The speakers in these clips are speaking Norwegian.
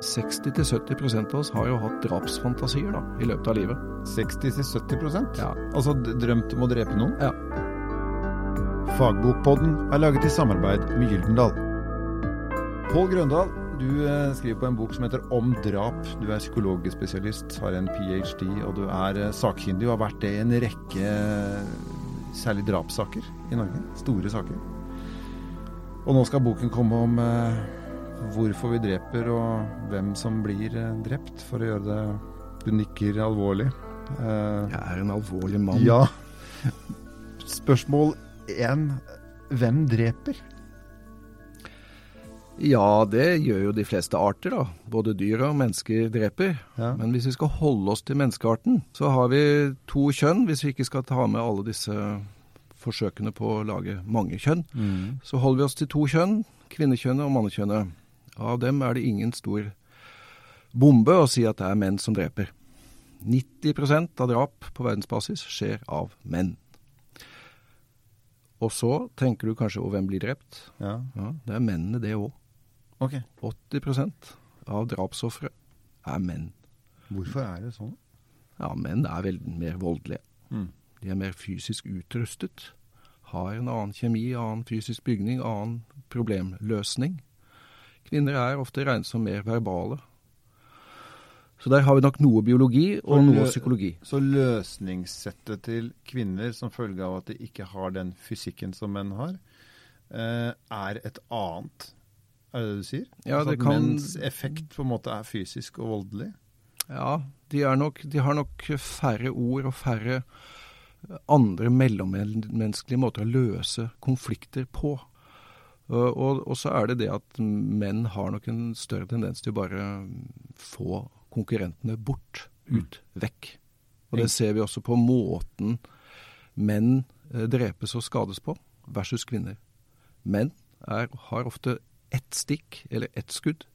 60-70% av oss har jo hatt drapsfantasier da, i løpet av livet. 60-70 Ja. Altså drømt om å drepe noen? Ja. Fagbokpodden er laget i samarbeid med Gyldendal. Pål Grøndal, du eh, skriver på en bok som heter Om drap. Du er psykologspesialist, har en ph.d., og du er eh, sakkyndig og har vært det i en rekke eh, særlig drapssaker i Norge. Store saker. Og nå skal boken komme om hvorfor vi dreper, og hvem som blir eh, drept, for å gjøre det Du nikker alvorlig. Uh, Jeg er en alvorlig mann. ja. Spørsmål én. Hvem dreper? Ja, det gjør jo de fleste arter, da. Både dyr og mennesker dreper. Ja. Men hvis vi skal holde oss til menneskearten, så har vi to kjønn, hvis vi ikke skal ta med alle disse forsøkene på å lage mange kjønn. Mm. Så holder vi oss til to kjønn, kvinnekjønnet og mannekjønnet. Av dem er det ingen stor bombe å si at det er menn som dreper. 90% av drap på verdensbasis skjer av menn. Og så tenker du kanskje og hvem blir drept? Ja, Ja, det er mennene det òg. Okay. 80% av drapsofre er menn. Hvorfor er det sånn? Ja, menn er vel mer voldelige. Mm. De er mer fysisk utrustet. Har en annen kjemi, annen fysisk bygning, annen problemløsning. Kvinner er ofte regnet som mer verbale. Så der har vi nok noe biologi og noe psykologi. Så løsningssettet til kvinner som følge av at de ikke har den fysikken som menn har, eh, er et annet. Er det det du sier? Ja, altså det at kan- menns effekt på en måte er fysisk og voldelig? Ja, de, nok, de har nok færre ord og færre andre mellommenneskelige måter å løse konflikter på. Og, og, og så er det det at menn har nok en større tendens til å bare få konkurrentene bort, ut, vekk. Og det ser vi også på måten menn eh, drepes og skades på, versus kvinner. Menn er, har ofte ett stikk eller ett skudd,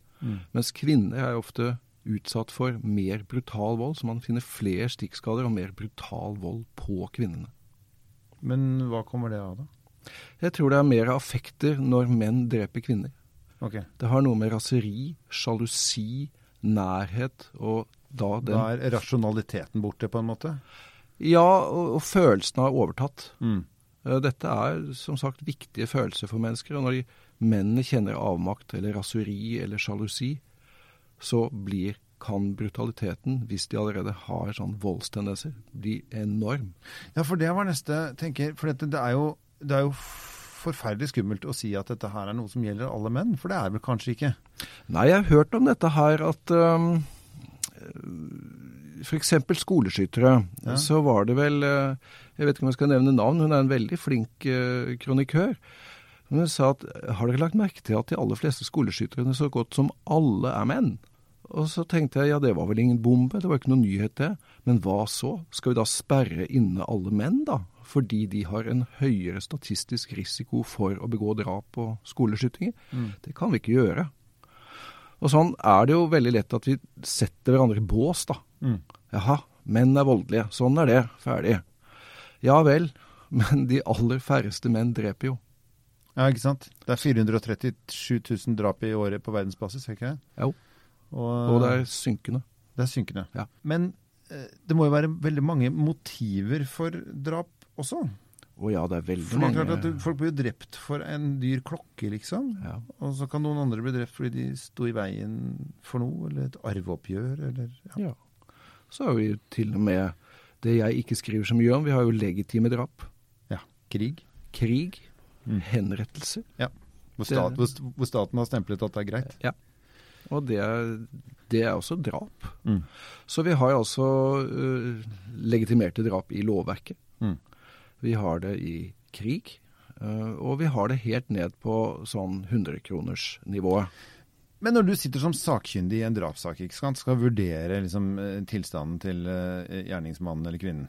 mens kvinner er ofte utsatt for mer brutal vold, så man finner flere stikkskader og mer brutal vold på kvinnene. Men hva kommer det av, da? Jeg tror det er mer affekter når menn dreper kvinner. Okay. Det har noe med raseri, sjalusi, nærhet og da den Da er rasjonaliteten borte, på en måte? Ja, og, og følelsen har overtatt. Mm. Eh, Dette er som sagt viktige følelser for mennesker. Og når de mennene kjenner avmakt eller raseri eller sjalusi, så blir, kan brutaliteten, hvis de allerede har sånn voldstendenser, bli enorm. Ja, for det var neste tenker, For dette, det, er jo, det er jo forferdelig skummelt å si at dette her er noe som gjelder alle menn, for det er vel kanskje ikke? Nei, jeg har hørt om dette her at um, f.eks. skoleskyttere. Ja. Så var det vel eh, Jeg vet ikke om jeg skal nevne navn, hun er en veldig flink eh, kronikør. Hun sa at har dere lagt merke til at de aller fleste skoleskytterne så godt som alle er menn? Og så tenkte jeg ja, det var vel ingen bombe, det var ikke noe nyhet det. Men hva så? Skal vi da sperre inne alle menn, da? Fordi de har en høyere statistisk risiko for å begå drap og skoleskytinger? Det kan vi ikke gjøre. Og sånn er det jo veldig lett at vi setter hverandre i bås, da. Mm. Jaha, menn er voldelige. Sånn er det. Ferdig. Ja vel, men de aller færreste menn dreper jo. Ja, ikke sant? Det er 437 000 drap i året på verdensbasis, er ikke det? Jo. Og, Og det er synkende. det er synkende. Ja. Men eh, det må jo være veldig mange motiver for drap også. Å ja, det er veldig For det er mange klart at Folk blir jo drept for en dyr klokke, liksom. ja. Og så kan noen andre bli drept fordi de sto i veien for noe, eller et arveoppgjør, eller ja. ja. Så har vi til og med det jeg ikke skriver så mye om. Vi har jo legitime drap. ja. Krig. Krig. Mm. Henrettelser. Hvor, stat, hvor, hvor staten har stemplet at det er greit. Ja. Og det er, det er også drap. Mm. Så vi har altså uh, legitimerte drap i lovverket. Mm. Vi har det i krig. øh, og vi har det helt ned på sånn 100-kronersnivået. Men når du sitter som sakkyndig i en drapssak, sant, skal vurdere liksom, eh, tilstanden til eh, gjerningsmannen eller kvinnen,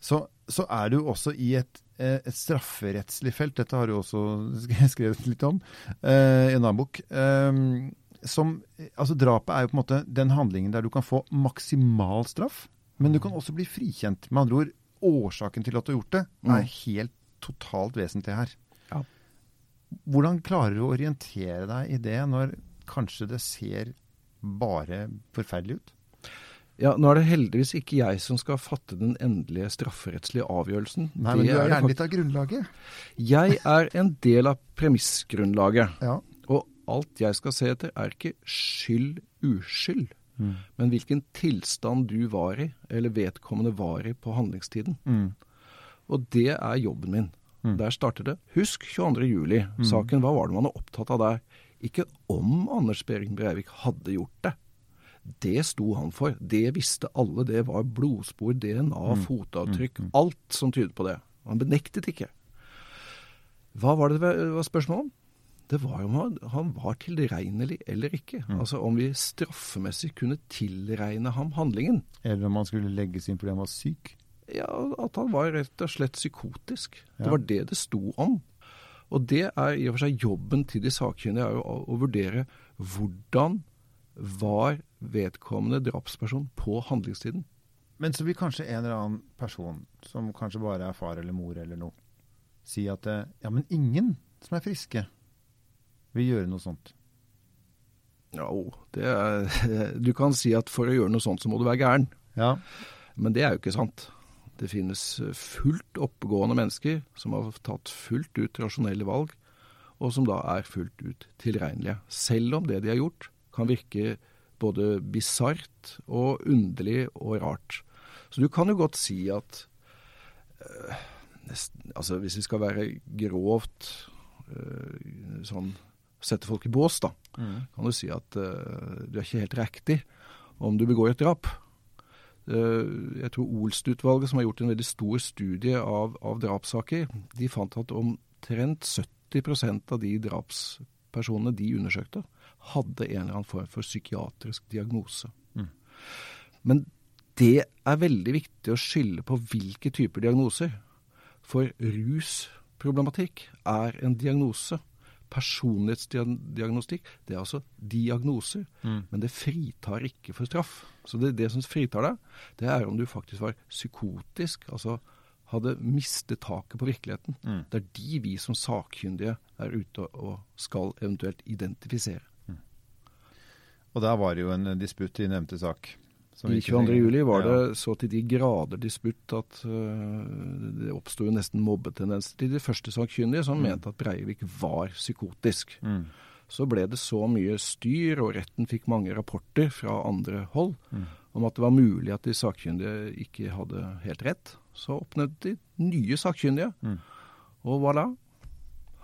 så, så er du også i et, eh, et strafferettslig felt. Dette har du også skrevet litt om eh, i en annen bok. Um, som, altså Drapet er jo på en måte den handlingen der du kan få maksimal straff, men du kan også bli frikjent. Med andre ord, årsaken til at du har gjort det, er Mm. helt totalt vesentlig her. Ja. Hvordan klarer du å orientere deg i det når kanskje det ser bare forferdelig ut? Ja, Nå er det heldigvis ikke jeg som skal fatte den endelige strafferettslige avgjørelsen. Nei, men Det du er gjerne litt av grunnlaget. Jeg er en del av premissgrunnlaget. Ja. Og alt jeg skal se etter, er ikke skyld, uskyld, Mm. men hvilken tilstand du var i, eller vedkommende var i på handlingstiden. Mm. Og det er jobben min. Mm. Der starter det. Husk 22. juli. Saken, hva var det man var opptatt av der? Ikke om Anders Behring Breivik hadde gjort det. Det sto han for. Det visste alle. Det var blodspor, DNA, fotavtrykk, alt som tydet på det. Han benektet ikke. Hva var det det var spørsmål om? Det var om han, han var tilregnelig eller ikke. Altså om vi straffemessig kunne tilregne ham handlingen. Eller om han skulle legges inn fordi han var syk. Ja, At han var rett og slett psykotisk. Ja. Det var det det sto om. Og det er i og for seg jobben til de sakkyndige, er å, å vurdere hvordan var vedkommende drapsperson på handlingstiden. Men så vil kanskje en eller annen person, som kanskje bare er far eller mor eller noe, si at eh, ja, men ingen som er friske, vil gjøre noe sånt. Ja, det er, du kan si at for å gjøre noe sånt, så må du være gæren. Ja. Men det er jo ikke sant. Det finnes fullt oppegående mennesker som har tatt fullt ut rasjonelle valg, og som da er fullt ut tilregnelige. Selv om det de har gjort, kan virke både bisart og underlig og rart. Så du kan jo godt si at øh, altså Hvis vi skal være grovt øh, sånn Sette folk i bås, da, Mm. kan du si at uh, du er ikke helt riktig om du begår et drap. Uh, Jeg tror Olst-utvalget, som har gjort en veldig stor studie av, av drapssaker, de fant at omtrent 70% av de drapspersonene de undersøkte, hadde en eller annen form for psykiatrisk diagnose. Mm. Men det er veldig viktig å skille på hvilke typer diagnoser. For rusproblematikk er en diagnose. Personlighetsdiagnostikk, det er altså diagnoser. Mm. Men det fritar ikke for straff. Så det, det som fritar deg, det er om du faktisk var psykotisk, altså hadde mistet taket på virkeligheten. Mm. Det er de vi som sakkyndige er ute og skal eventuelt identifisere. Og der var det jo en disputt i nevnte sak. Som I 22. juli var Ja. det så til de grader disputt at uh, det oppsto nesten mobbetendenser til de første sakkyndige, som mente at Breivik var psykotisk. Mm. Så ble det så mye styr, og retten fikk mange rapporter fra andre hold Mm. om at det var mulig at de sakkyndige ikke hadde helt rett. Så oppnevnte de nye sakkyndige, Mm. og voilà.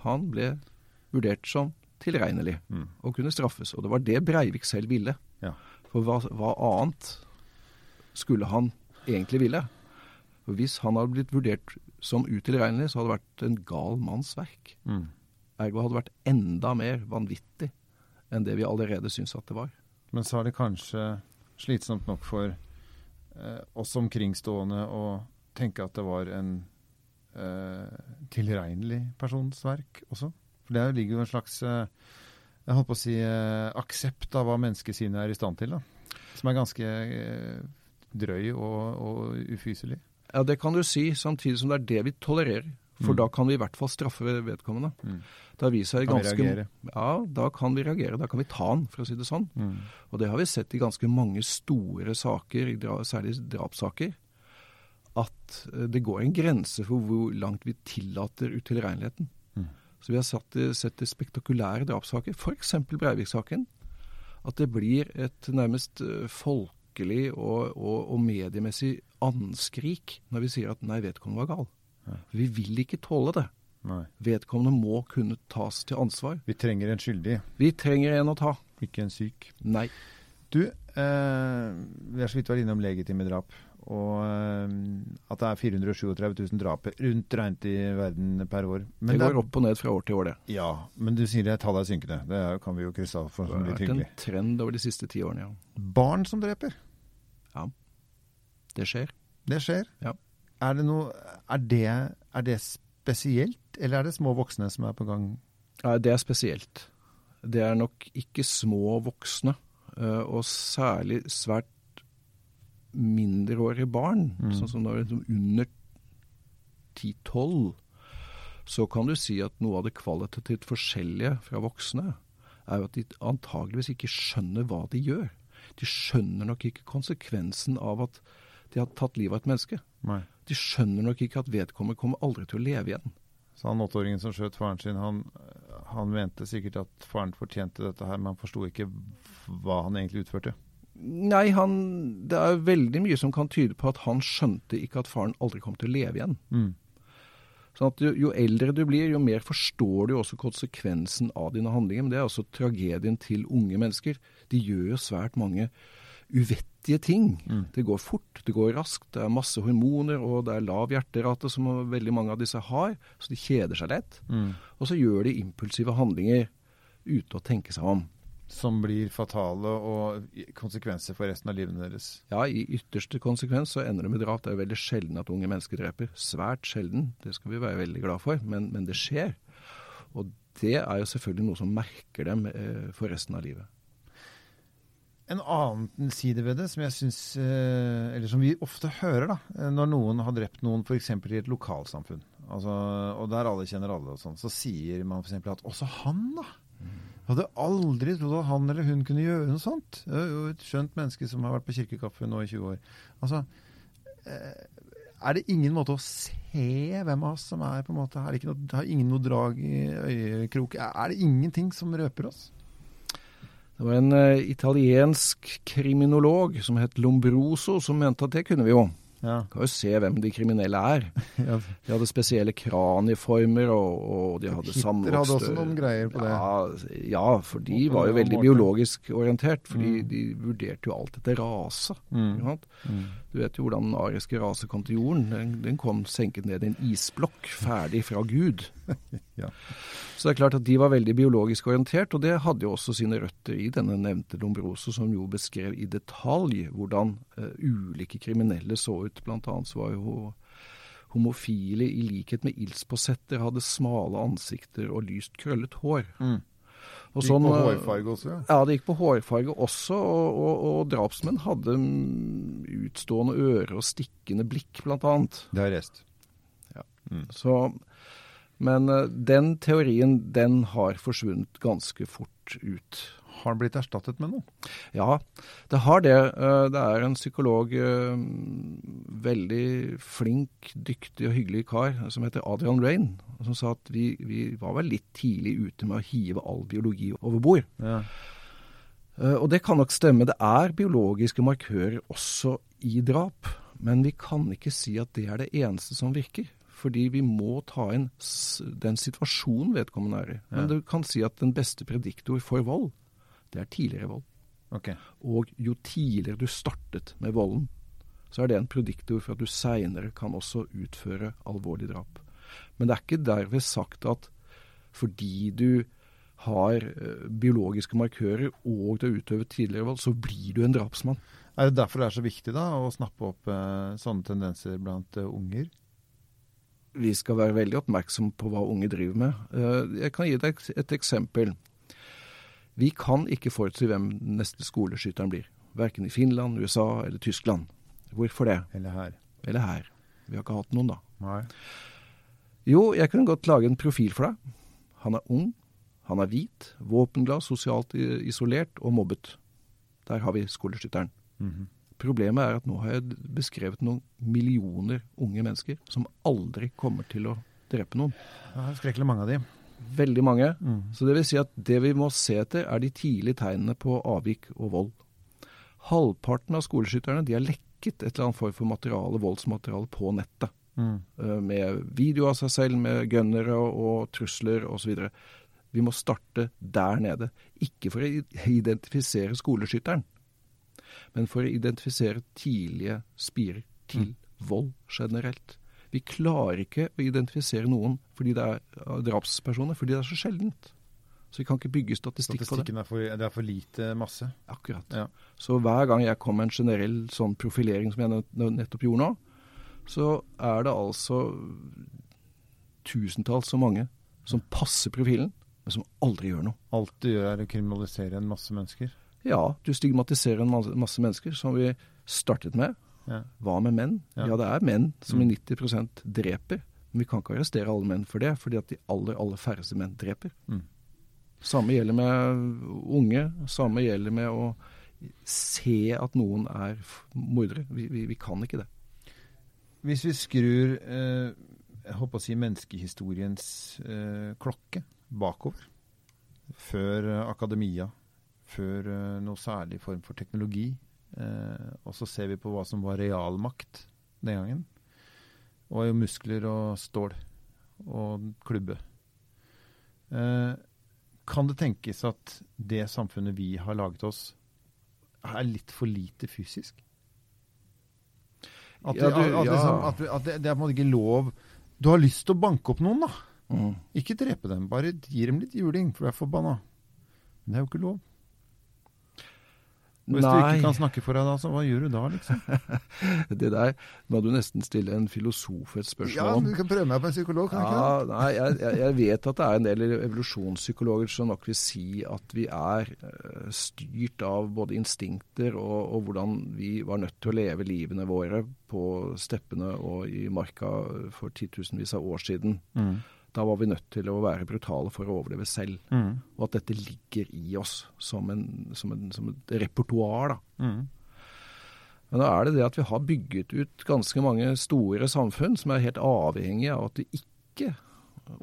Han ble vurdert som tilregnelig Mm. og kunne straffes. Og det var det Breivik selv ville. Ja. For hva, hva annet skulle han egentlig ville? For hvis han hadde blitt vurdert som utilregnelig, så hadde det vært en gal manns verk. Mm. Ergo hadde det vært enda mer vanvittig enn det vi allerede syns at det var. Men så er det kanskje slitsomt nok for eh, oss omkringstående å tenke at det var en eh, tilregnelig persons verk også. For det ligger jo en slags eh, jeg holdt på å si eh, aksept av hva menneskesinnet er i stand til. da. Som er ganske eh, drøy og, og ufyselig. Ja, det kan du si, samtidig som det er det vi tolererer. For Mm. da kan vi i hvert fall straffe vedkommende. Mm. Da viser vist ganske, Kan vi reagere? Ja, da kan vi reagere. Da kan vi ta den, for å si det sånn. Mm. Og det har vi sett i ganske mange store saker, særlig drapssaker, at eh, det går en grense for hvor langt vi tillater utilregneligheten. Så vi har satt, sett i spektakulære drapssaker, f.eks. Breivik-saken, at det blir et nærmest eh, folkelig og, og, og mediemessig anskrik når vi sier at nei, vedkommende var gal. Nei. Vi vil ikke tåle det. Nei. Vedkommende må kunne tas til ansvar. Vi trenger en skyldig, Vi trenger en å ta. ikke en syk. Nei. Du, eh, vi har så vidt vært innom legitime drap. Og eh, at det er 437 000 drap rundt regnet i verden per år. Det er- går opp og ned fra år til år, det. Ja, men du sier det tallet er synkende. Det er, kan vi jo krysse av for Det har vært en trend over de siste ti årene, ja. Barn som dreper, Ja. Det skjer. det skjer. Ja. Er det noe er det, er det spesielt, eller er det små voksne som er på gang? Nei, det er spesielt. Det er nok ikke små voksne, eh, og særlig svært mindreårige barn. Mm. Sånn som da liksom under 10-12, så kan du si at noe av det kvalitativt forskjellige fra voksne er jo at de antageligvis ikke skjønner hva de gjør. De skjønner nok ikke konsekvensen av at de har tatt livet av et menneske. Nei. De skjønner nok ikke at vedkommende kommer aldri til å leve igjen. Så han åtteåringen som skjøt faren sin, han, han mente sikkert at faren fortjente dette her, men han forsto ikke hva han egentlig utførte. Nei, han, det er veldig mye som kan tyde på at han skjønte ikke at faren aldri kom til å leve igjen. Mm. Sånn at jo, jo eldre du blir, jo mer forstår du også konsekvensen av dine handlinger. Men det er også tragedien til unge mennesker. De gjør jo svært mange uvettige ting. Mm. Det går fort, det går raskt, det er masse hormoner, og det er lav hjerterate, som veldig mange av disse har. Så de kjeder seg lett. Mm. Og så gjør de impulsive handlinger ute å tenke seg om. Som blir fatale og konsekvenser for resten av livet deres. Ja, i ytterste konsekvens så ender det med drap. Det er veldig sjelden at unge mennesker dreper. Svært sjelden. Det skal vi være veldig glad for, men, men det skjer. Og det er jo selvfølgelig noe som merker dem eh, for resten av livet. En annen side ved det som jeg synes, eh, eller som vi ofte hører da, eh, når noen har drept noen f.eks. i et lokalsamfunn, altså, og der alle kjenner alle, og sånn, så sier man f.eks. at også han, da. Jeg hadde aldri trodd at han eller hun kunne gjøre noe sånt. Det er jo et skjønt menneske som har vært på kirkekaffe nå i 20 år. Altså, eh, er det ingen måte å se hvem av oss som er på en måte Er har ingen noe drag i øyekrok? Er det ingenting som røper oss? Det var en uh, italiensk kriminolog som het Lombroso, som mente at det kunne vi jo. Ja. Kan jo se hvem de kriminelle er. ja. De hadde spesielle kraniformer, og, og de hadde Hitler samvokste hadde også noen greier på det. Ja, ja, for de var jo veldig biologisk orientert. For de, Mm. de vurderte jo alt etter rase. Mm. Mm. Du vet jo hvordan den ariske rase kom til jorden. Den, den kom senket ned i en isblokk, ferdig fra Gud. Ja. Så det er klart at de var veldig biologisk orientert, og det hadde jo også sine røtter i denne nevnte Lombroso, som jo beskrev i detalj hvordan uh, ulike kriminelle så ut. Blant annet var jo homofile i likhet med ildspåsetter hadde smale ansikter og lyst krøllet hår. Mm. Og Gikk sånn, på eh, hårfarge også, ja. ja, det gikk på hårfarge også, og, og, og drapsmenn hadde utstående ører og stikkende blikk, blant annet. Det har rest. Ja. Mm. Så, men eh, den teorien, den har forsvunnet ganske fort ut. Har blitt erstattet med noe? Ja, det har det. Eh, Det er en psykolog, eh, veldig flink, dyktig og hyggelig kar, som heter Adrian Rain, som sa at vi, vi var vel litt tidlig ute med å hive all biologi over bord. Ja. Eh, Og det kan nok stemme. Det er biologiske markører også i drap. Men vi kan ikke si at det er det eneste som virker. Fordi vi må ta inn den situasjonen vedkommende er i. Men du kan si at den beste prediktor for vold, det er tidligere vold. Okay. Og jo tidligere du startet med volden, så er det en prediktor for at du seinere kan også utføre alvorlig drap. Men det er ikke derved sagt at fordi du har eh, biologiske markører og du har utøvet tidligere vold, så blir du en drapsmann. Er det derfor det er så viktig da å snappe opp eh, sånne tendenser blant eh, unger? Vi skal være veldig oppmerksom på hva unge driver med. Eh, Jeg kan gi deg et- et eksempel. Vi kan ikke forutsi hvem neste skoleskytteren blir. Verken i Finland, USA eller Tyskland. Hvorfor det? Eller her? Eller her. Vi har ikke hatt noen, da. Nei. Jo, jeg kunne godt lage en profil for deg. Han er ung, han er hvit, våpenglad, sosialt isolert og mobbet. Der har vi skoleskytteren. Mhm. Problemet er at nå har jeg beskrevet noen millioner unge mennesker som aldri kommer til å drepe noen. Ja, det er skrekkelig mange av de. Veldig mange. Mm. Så det vil si at det vi må se etter, er de tidlige tegnene på avvik og vold. Halvparten av skoleskytterne de har lekket et eller annet form for materiale, voldsmateriale på nettet. Mm. eh, Med video av seg selv, med gunnere og, og trusler osv. Vi må starte der nede. Ikke for å identifisere skoleskytteren, men for å identifisere tidlige spirer til vold generelt. Vi klarer ikke å identifisere noen fordi det er uh, drapspersoner, fordi det er så sjeldent. Så vi kan ikke bygge statistikk på det. Er for, det er for lite masse. Akkurat. Ja. Så hver gang jeg kommer med en generell sånn profilering som jeg nettopp gjorde nå, så er det altså tusentals så mange som passer profilen, men som aldri gjør noe. Alt du gjør er å kriminalisere en masse mennesker. Ja, du stigmatiserer en masse, masse mennesker, som vi startet med. Ja. Hva med menn? Ja. Det er menn som i Mm. 90% dreper. Men vi kan ikke arrestere alle menn for det, fordi at de aller, aller færreste menn dreper. Mm. Samme gjelder med unge. Samme gjelder med å se at noen er mordere. Vi, vi, vi kan ikke det. Hvis vi skrur eh, jeg håper å si menneskehistoriens eh, klokke bakover, før eh, akademia, før eh, noe særlig form for teknologi, og så ser vi på hva som var realmakt den gangen, det var jo muskler og stål og klubbe. Eh, kan det tenkes at det samfunnet vi har laget oss, er litt for lite fysisk? At, Ja, det, du- at, ja. liksom, at, at det, det er på en måte ikke lov Du har lyst til å banke opp noen, da. Mm. Ikke drepe dem, bare gi dem litt juling, for du er forbanna. Men det er jo ikke lov. Hvis du ikke kan snakke for deg da, så hva gjør du da, liksom? det der må du nesten stille en filosof et spørsmål om. Ja, du kan prøve meg på en psykolog, kan du ikke det? nei, jeg, jeg, jeg vet at det er en del evolusjonspsykologer som nok vil si at vi er eh, styrt av både instinkter og, og hvordan vi var nødt til å leve livene våre på steppene og i marka for titusenvis av år siden. Mm. Da var vi nødt til å være brutale for å overleve selv. Mm. Og at dette ligger i oss som, en, som, en, som et repertoar. da. Mm. Men da er det det at vi har bygget ut ganske mange store samfunn som er helt avhengige av at det ikke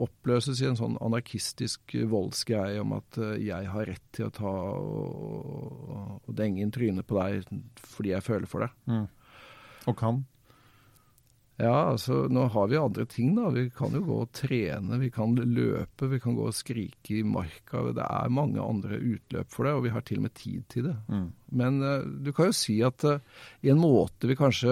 oppløses i en sånn anarkistisk voldsgreie om at eh, jeg har rett til å ta og, og denge inn trynet på deg fordi jeg føler for det. Mm. Og kan. Ja, altså nå har vi andre ting, da. Vi kan jo gå og trene, vi kan løpe, vi kan gå og skrike i marka. Det er mange andre utløp for det, og vi har til og med tid til det. Mm. Men uh, du kan jo si at eh, en måte vi kanskje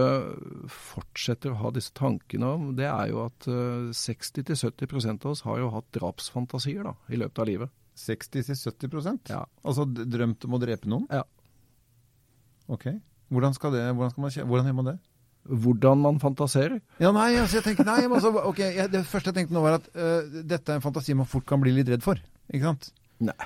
fortsetter å ha disse tankene om, det er jo at uh, 60-70% av oss har jo hatt drapsfantasier da, i løpet av livet. 60-70% Ja. Altså drømt om å drepe noen? Ja. Ok. Hvordan skal det, hvordan skal man hvordan gjør man det? Hvordan man fantaserer. Ja, nei, altså, jeg tenker, nei, altså, ok, jeg, Det første jeg tenkte nå, var at uh, dette er en fantasi man fort kan bli litt redd for. Ikke sant? Nei,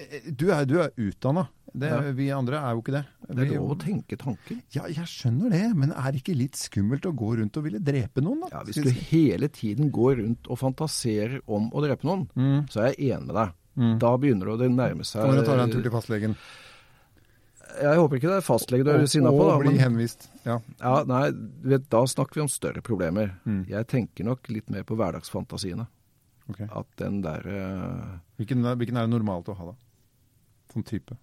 Eh, Du er, du er utdanna. Ja. Vi andre er jo ikke det. det er Vi- lov å tenke tanker. Ja, jeg skjønner det, men er det ikke litt skummelt å gå rundt og ville drepe noen, da? Ja, Hvis du hele tiden går rundt og fantaserer om å drepe noen, mm. så er jeg enig med deg. Mm. Da begynner det å nærme seg Kommer du tar deg en tur til fastlegen Jeg håper ikke det er fastlege du er sinna på, og bli men- henvist. Ja. Ja, nei, vet, Da snakker vi om større problemer. Mm. Jeg tenker nok litt mer på hverdagsfantasiene. ok. At den der eh, Hvilken, hvilken er det normalt å ha, da? Sånn type.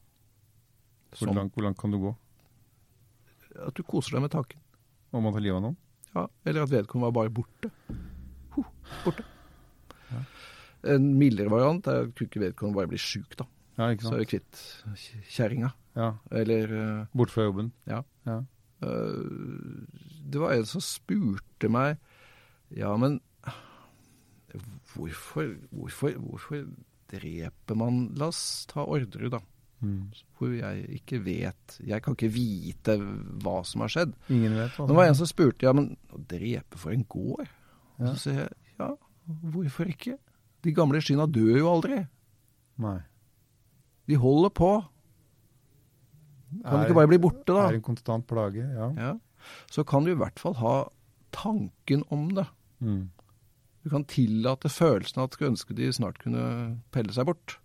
Hvor som, langt, hvor langt kan du gå? At du koser deg med tanken. Om man tar livet av noen? Ja, eller at vedkommende var bare borte. Huh, borte. Ja. En mildere variant er at ikke vedkommende bare blir sjuk, da. Ja, ikke Så er sant? vi kvitt kjerringa. Ja. Eller uh, Bort fra jobben? Ja. Ja. Uh, Det var en som spurte meg Ja, men hvorfor, hvorfor, hvorfor dreper man La oss ta Orderud, da. Mm. Hvor jeg ikke vet Jeg kan ikke vite hva som har skjedd. Ingen vet hva Det var en som spurte ja, men å drepe for en gård? Ja. Så sier jeg ja, hvorfor ikke? De gamle skyna dør jo aldri. Nei. De holder på. Kan Er- ikke bare bli borte, da? Er en konstant plage, ja. Ja. Så kan du i hvert fall ha tanken om det. Mm. Du kan tillate følelsen at du ønske de snart kunne pelle seg bort.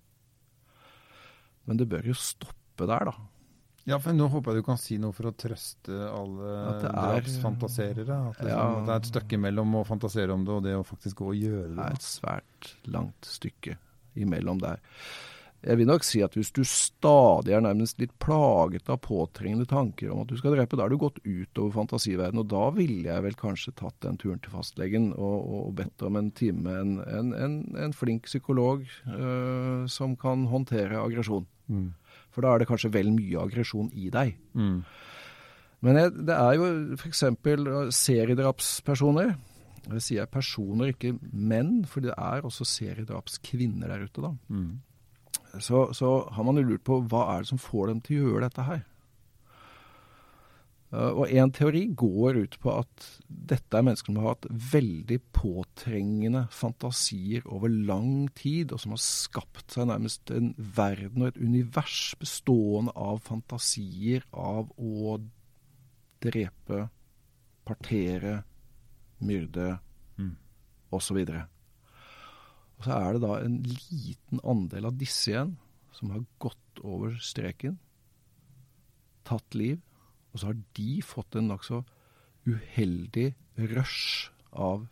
Men det bør jo stoppe der, da. Ja, for nå håper jeg du kan si noe for å trøste alle At det er- drapsfantaserere. Liksom, Ja. det er et stykke mellom å fantasere om det og det å faktisk gå og gjøre Det det. er et svært langt stykke imellom der. Jeg vil nok si at hvis du stadig er nærmest litt plaget av påtrengende tanker om at du skal drepe, da er du gått utover fantasiverdenen. Og da ville jeg vel kanskje tatt den turen til fastlegen og, og bedt om en time med en, en, en, en flink psykolog øh, som kan håndtere aggresjon. Mm. For da er det kanskje vel mye aggresjon i deg. Mm. Men jeg, det er jo f.eks. seriedrapspersoner. Det sier jeg personer, ikke menn, for det er også seriedrapskvinner der ute. da. Mm. Så, så har man jo lurt på hva er det som får dem til å gjøre dette her. Uh, og en teori går ut på at dette er mennesker som har hatt veldig påtrengende fantasier over lang tid, og som har skapt seg nærmest en verden og et univers bestående av fantasier av å drepe, partere, myrde Mm. osv. Og så er det da en liten andel av disse igjen som har gått over streken, tatt liv, og så har de fått en nokså uheldig rush av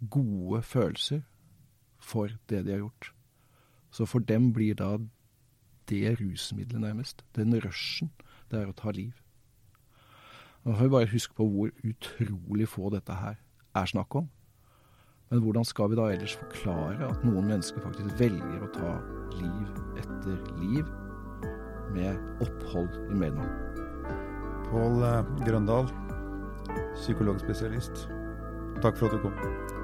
gode følelser for det de har gjort. Så for dem blir da det rusmiddelet, nærmest. Den rushen det er å ta liv. Nå får vi bare huske på hvor utrolig få dette her er snakk om. Men hvordan skal vi da ellers forklare at noen mennesker faktisk velger å ta liv etter liv med opphold imellom? Pål eh, Grøndal, psykologspesialist. Takk for at du kom.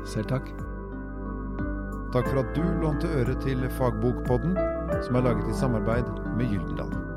Selv takk. Takk for at du lånte øre til Fagbokpodden, som er laget i samarbeid med Gyldendal.